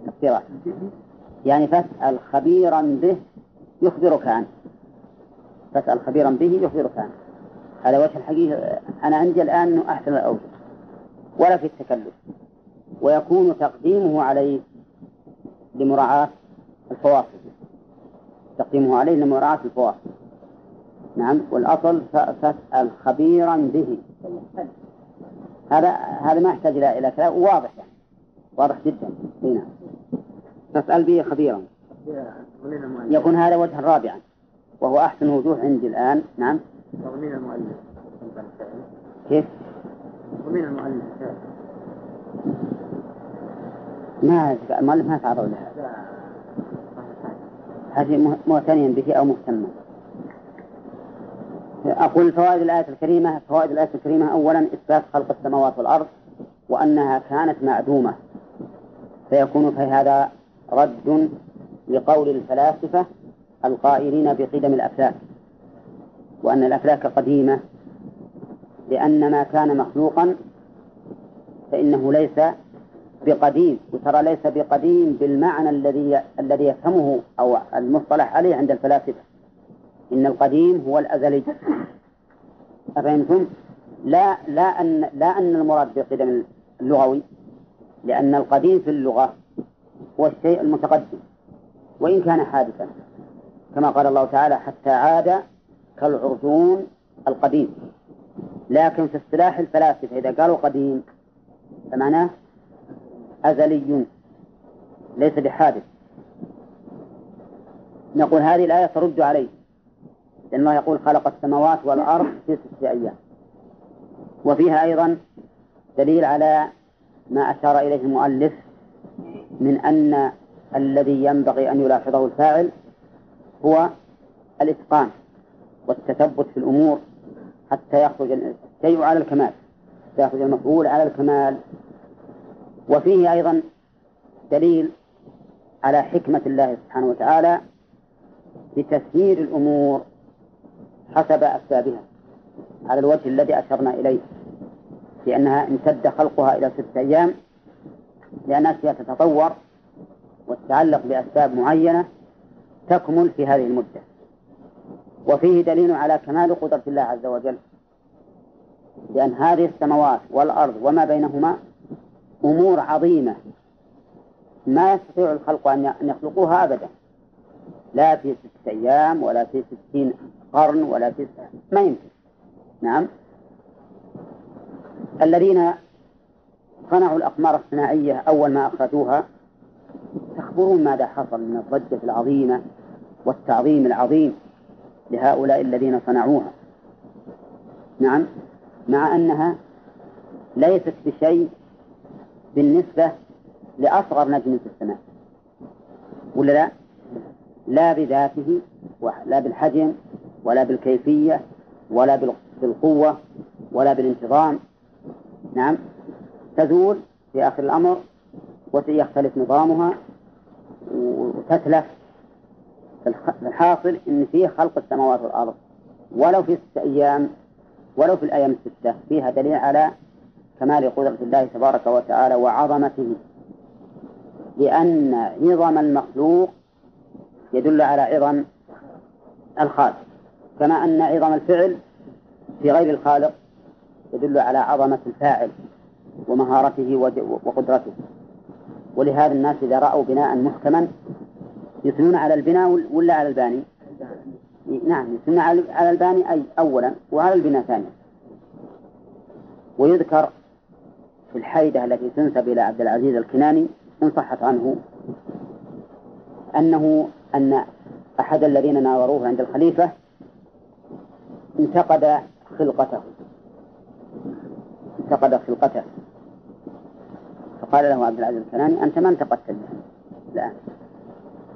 تفسيرات. يعني فاسأل خبيرا به يخبرك عنه. تسأل خبيرا به يخبرك عنه. هذا وجه الحقيقة. أنا عندي الآن أنه أحسن الأوجه. ولا في التكلف. ويكون تقديمه عليه لمراعاة الفواصل. تقديمه عليه لمراعاة الفواصل. نعم. والأصل فاسأل خبيرا به. هذا هذا ما يحتاج إلى إلى كلام. واضح يعني. واضح جدا. نعم. فاسأل به خبيرا. يكون هذا وجها رابعا. وهو أحسن وجوه عندي الآن. نعم. تضمين المؤلف كيف؟ تضمين المؤلف ما المؤلف ما تعرض لها. هذه معتنيا به أو مهتما. أقول فوائد الآية الكريمة فوائد الآية الكريمة أولا إثبات خلق السماوات والأرض وأنها كانت معدومة. فيكون في هذا رد لقول الفلاسفة القائلين بقدم الأفلاك وأن الأفلاك قديمة لأن ما كان مخلوقا فإنه ليس بقديم. وترى ليس بقديم بالمعنى الذي الذي يفهمه أو المصطلح عليه عند الفلاسفة. إن القديم هو الأزلي. أفهمتم؟ لا لا أن لا أن المراد بالقدم اللغوي لأن القديم في اللغة هو الشيء المتقدم وإن كان حادثا كما قال الله تعالى حتى عاد كالعرجون القديم لكن في اصطلاح الفلاسفة إذا قالوا قديم فمعناه أزلي. ليس بحادث. نقول هذه الآية ترد عليه. لأن الله يقول خلق السماوات والأرض في ستة أيام. وفيها أيضا دليل على ما أشار إليه المؤلف من أن الذي ينبغي أن يلاحظه الفاعل هو الإتقان والتثبت في الأمور حتى يخرج الشيء على الكمال حتى يخرج المفعول على الكمال. وفيه أيضا دليل على حكمة الله سبحانه وتعالى بتسيير الأمور حسب أسبابها على الوجه الذي أشرنا إليه. لأنها امتد خلقها إلى ستة أيام. لأن أشياء تتطور وتتعلق بأسباب معينة تكمل في هذه المدة. وفيه دليل على كمال قدرة الله عز وجل. لأن هذه السماوات والأرض وما بينهما أمور عظيمة. ما يستطيع الخلق أن يخلقوها أبدا. لا في ستة أيام ولا في ستين قرن ولا في ما يمكن. نعم. الذين صنعوا الأقمار الصناعية أول ما أخرجوها تخبرون ماذا حصل من الضجة العظيمة والتعظيم العظيم لهؤلاء الذين صنعوها. نعم. مع أنها ليست بشيء بالنسبة لأصغر نجم في السماء. ولا لا؟ لا بذاته ولا بالحجم ولا بالكيفية ولا بالقوة ولا بالانتظام. نعم. تزول في آخر الأمر ويختلف نظامها وتتلف الحاصل أن فيه خلق السماوات والأرض. ولو في ستة أيام ولو في الأيام الستة فيها دليل على كمال قدرة الله تبارك وتعالى وعظمته. لأن عظم المخلوق يدل على عظم الخالق. كما أن عظم الفعل في غير الخالق يدل على عظمة الفاعل ومهارته وقدرته ولهذا الناس إذا رأوا بناء محكما يثنون على البناء ولا على الباني؟ نعم يثنون على الباني أي أولا وعلى البناء ثانيا ويذكر في الحيدة التي تنسب إلى عبد العزيز الكناني إن صحت عنه أنه أن أحد الذين ناظروه عند الخليفة انتقد خلقته. انتقد خلقته. فقال له عبد العزيز الكناني أنت ما انتقدت الآن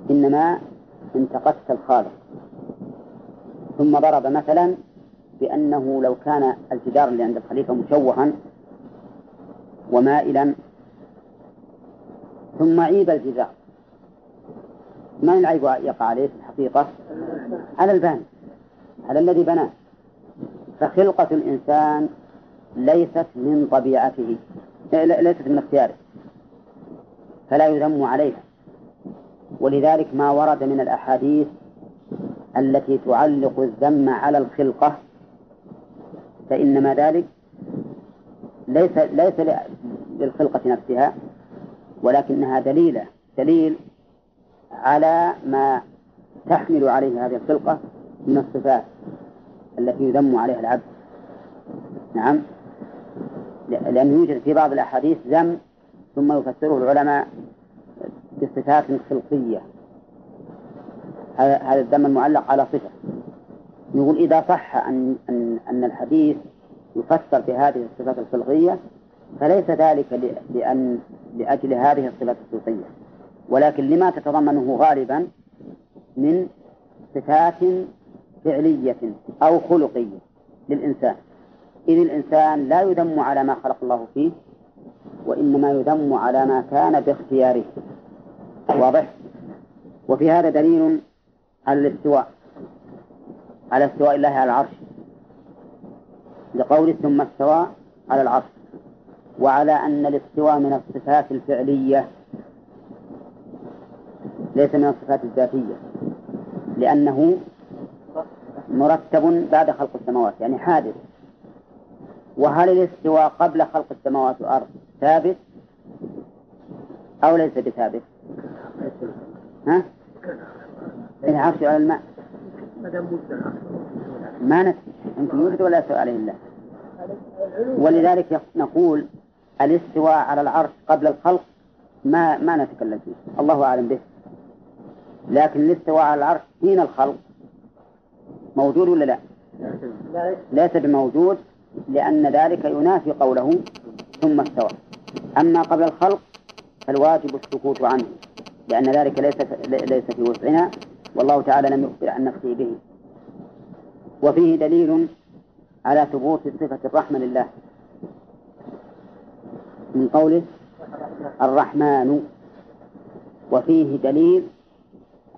إنما انتقدت الخالق. ثم ضرب مثلا بأنه لو كان الجدار اللي عند الخليفة مشوها ومائلا ثم عيب الجدار. ما العيب يقع عليه في الحقيقة؟ على البان. على الذي بناه. فخلقة الإنسان ليست من طبيعته ليست من اختياره فلا يذم عليها. ولذلك ما ورد من الأحاديث التي تعلق الذم على الخلقة فإنما ذلك ليس ليس للخلقة نفسها ولكنها دليلة دليل على ما تحمل عليه هذه الخلقة من الصفات. التي يذم عليها العبد. نعم. لأنه يوجد في بعض الأحاديث ذم ثم يفسره العلماء بصفات خلقية. هذا الذم المعلق على صفة. نقول إذا صح أن أن أن الحديث يفسر بهذه الصفات الخلقية فليس ذلك لأن لأجل هذه الصفة الصوتية ولكن لما تتضمنه غالبا من صفات فعلية أو خلقية للإنسان. إذ الإنسان لا يذم على ما خلق الله فيه وإنما يذم على ما كان باختياره. واضح؟ وفي هذا دليل على الاستواء على استواء الله على العرش. لقول ثم استوى على العرش وعلى أن الاستواء من الصفات الفعلية. ليس من الصفات الذاتية لأنه مرتب بعد خلق السماوات يعني حادث. وهل الاستواء قبل خلق السماوات والأرض ثابت أو ليس بثابت؟ ها؟ العرش على الماء. ما نفي يمكن يوجد ولا يستوى عليه الله ولذلك نقول الاستواء على العرش قبل الخلق ما ما نتكلم فيه. الله أعلم به. لكن الاستواء على العرش حين الخلق موجود ولا لا؟ ليس بموجود لأن ذلك ينافي قوله ثم استوى. أما قبل الخلق فالواجب السكوت عنه لأن ذلك ليس ليس في وسعنا والله تعالى لم يخبر عن نفسه به. وفيه دليل على ثبوت صفة الرحمة لله. من قوله الرحمن. وفيه دليل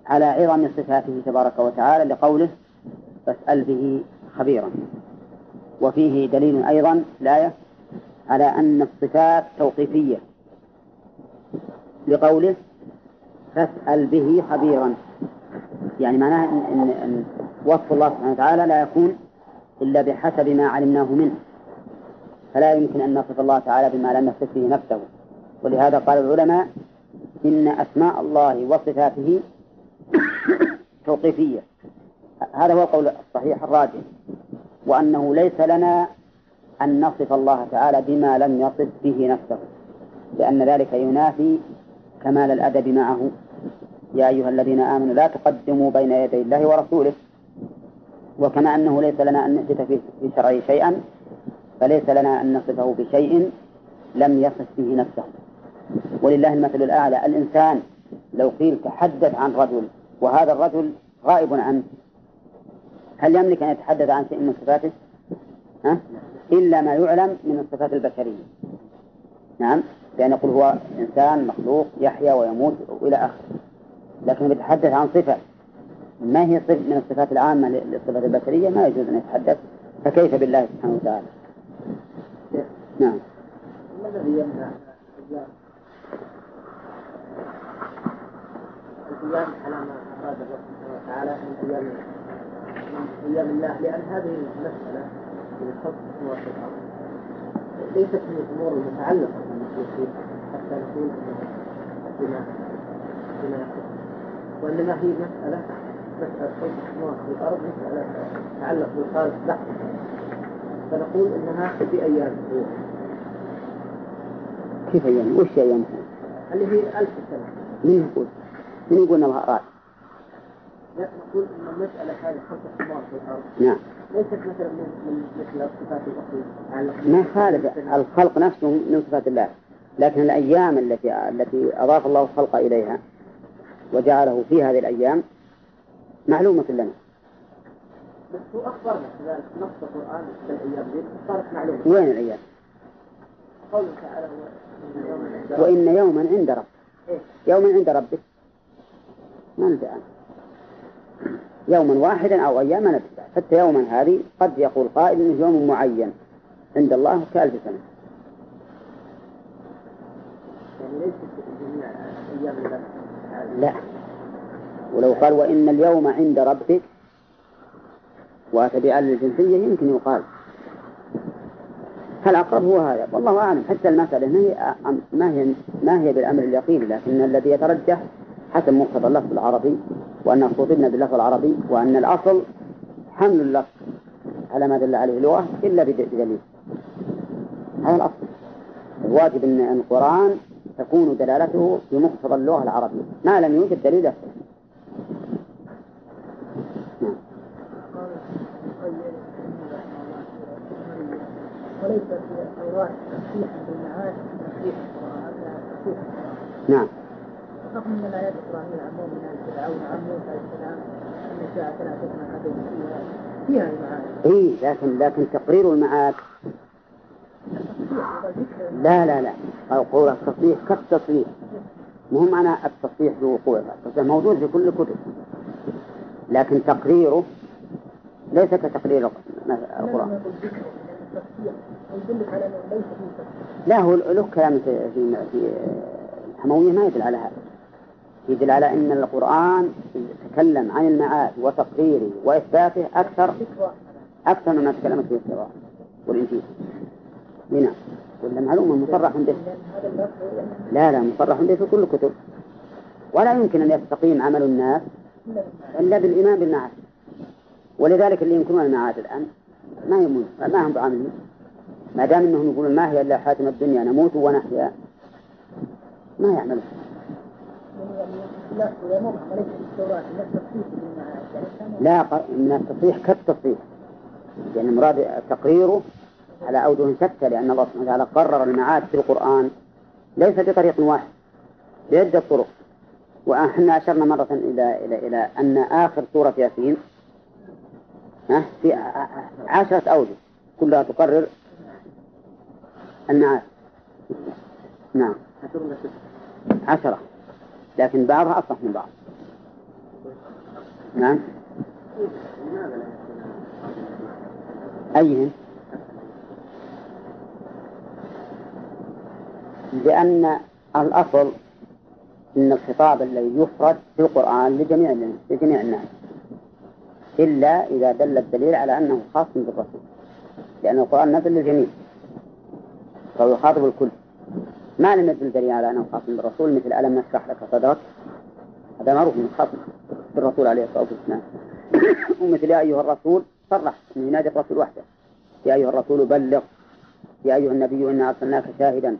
على عظم صفاته تبارك وتعالى لقوله فاسأل به خبيرا. وفيه دليل أيضا الآية على أن الصفات توقيفية. لقوله فاسأل به خبيرا. يعني معناه إن, إن وصف الله سبحانه وتعالى لا يكون إلا بحسب ما علمناه منه. فلا يمكن أن نصف الله تعالى بما لم يصف به نفسه. ولهذا قال العلماء إن أسماء الله وصفاته توقيفية. هذا هو القول الصحيح الراجح وأنه ليس لنا أن نصف الله تعالى بما لم يصف به نفسه لأن ذلك ينافي كمال الأدب معه. يا أيها الذين آمنوا لا تقدموا بين يدي الله ورسوله وكما أنه ليس لنا أن نثبت في شرعه شيئا فليس لنا أن نصفه بشيء لم يصف به نفسه. ولله المثل الأعلى الإنسان لو قيل تحدث عن رجل وهذا الرجل غائب عنه. هل يملك أن يتحدث عن شيء من صفاته؟ ها؟ إلا ما يعلم من الصفات البشرية. نعم لأن يقول هو إنسان مخلوق يحيا ويموت وإلى آخره. لكن يتحدث عن صفة ما هي صفة من الصفات العامة للصفات البشرية؟ ما يجوز أن يتحدث. فكيف بالله سبحانه وتعالى؟ نعم. ما الذي يمنع القيام على ما أراد سبحانه وتعالى من من أيام الله لأن هذه المسألة في والأرض ليست من الأمور المتعلقة بالمخلوقين حتى نقول بما بما وإنما هي مسألة مسألة خلق السماوات والأرض مسألة تتعلق بالخالق بحت فنقول إنها في أيام هو كيف أيام؟ وش أيام؟ اللي هي ألف سنة مين يقول؟ مين يقول أنها رأي؟ لا نقول أن المسألة هذه خلق السماوات والأرض نعم. ليست مثلا من مثل الصفات الأخرى ما خالف الخلق نفسه من صفات الله. لكن الأيام التي التي أضاف الله الخلق إليها وجعله في هذه الأيام معلومة لنا. بس هو أخبرنا كذلك نص القرآن في الأيام دي صارت معلومة. وين الأيام؟ قوله تعالى. وإن يوما عند ربك. إيه؟ يوما عند ربك. ما ندري عنه يوما واحدا أو أياما ندري حتى يوما هذه قد يقول قائل إنه يوم معين عند الله كألف سنة. يعني. لا. ولو قال وإن اليوم عند ربك وأتى بأل الجنسية يمكن يقال. فالأقرب هو هذا. والله أعلم. حتى المسألة ما هي ما هي ما هي بالأمر اليقين لكن الذي يترجح حسب مقتضى اللفظ العربي وأن خطبنا باللفظ العربي وأن الأصل حمل اللفظ على ما دل عليه اللغة إلا بد- بدليل. هذا الأصل. الواجب أن القرآن تكون دلالته بمقتضى اللغة العربية. ما لم يوجد دليل يصح نعم. نعم. رغم أن الآيات القرآنية عموم من ال فرعون عليه السلام لا تكون حتى فيها فيها المعاني. إي لكن لكن تقرير المعاد لا لا لا. قول التصحيح كالتصحيح. مو معنى التصحيح بوقوعه التصحيح موجود في كل الكتب لكن تقريره ليس كتقرير القرآن. تصحيح لا هو له كلام في في في الحموية ما يدل على هذا. يدل على أن القرآن تكلم عن المعاد وتقريره وإثباته أكثر أكثر مما تكلمت به التوراة والإنجيل. هنا. ولا معلومة مصرح به. لا لا مصرح به في كل الكتب. ولا يمكن أن يستقيم عمل الناس إلا بالإيمان بالمعاد. ولذلك اللي ينكرون المعاد الآن ما يمون ما هم بعاملين. ما دام إنهم يقولون ما هي إلا حياتنا الدنيا نموت ونحيا. ما يعملون. لا يعني من التصريح كالتصريح يعني المراد تقريره على أوجه شتى لأن الله سبحانه وتعالى قرر المعاد في القرآن ليس بطريق واحد بعدة طرق وإحنا أشرنا مرة إلى إلى إلى أن آخر سورة ياسين في عشرة أوجه كلها تقرر المعاد نعم عشرة لكن بعضها أصح من بعض. نعم. أيهم لأن الأصل أن الخطاب الذي يفرد في القرآن لجميع لجميع الناس إلا إذا دل الدليل على أنه خاص بالرسول لأن القرآن نزل للجميع فهو يخاطب الكل. ما لم يدل دليل على أنه خاص بالرسول مثل ألم نشرح لك صدرك؟ هذا معروف من خاص بالرسول عليه الصلاة والسلام. ومثل يا أيها الرسول صرح أنه ينادي الرسول وحده. يا أيها الرسول بلغ. يا أيها النبي إنا أرسلناك شاهدا.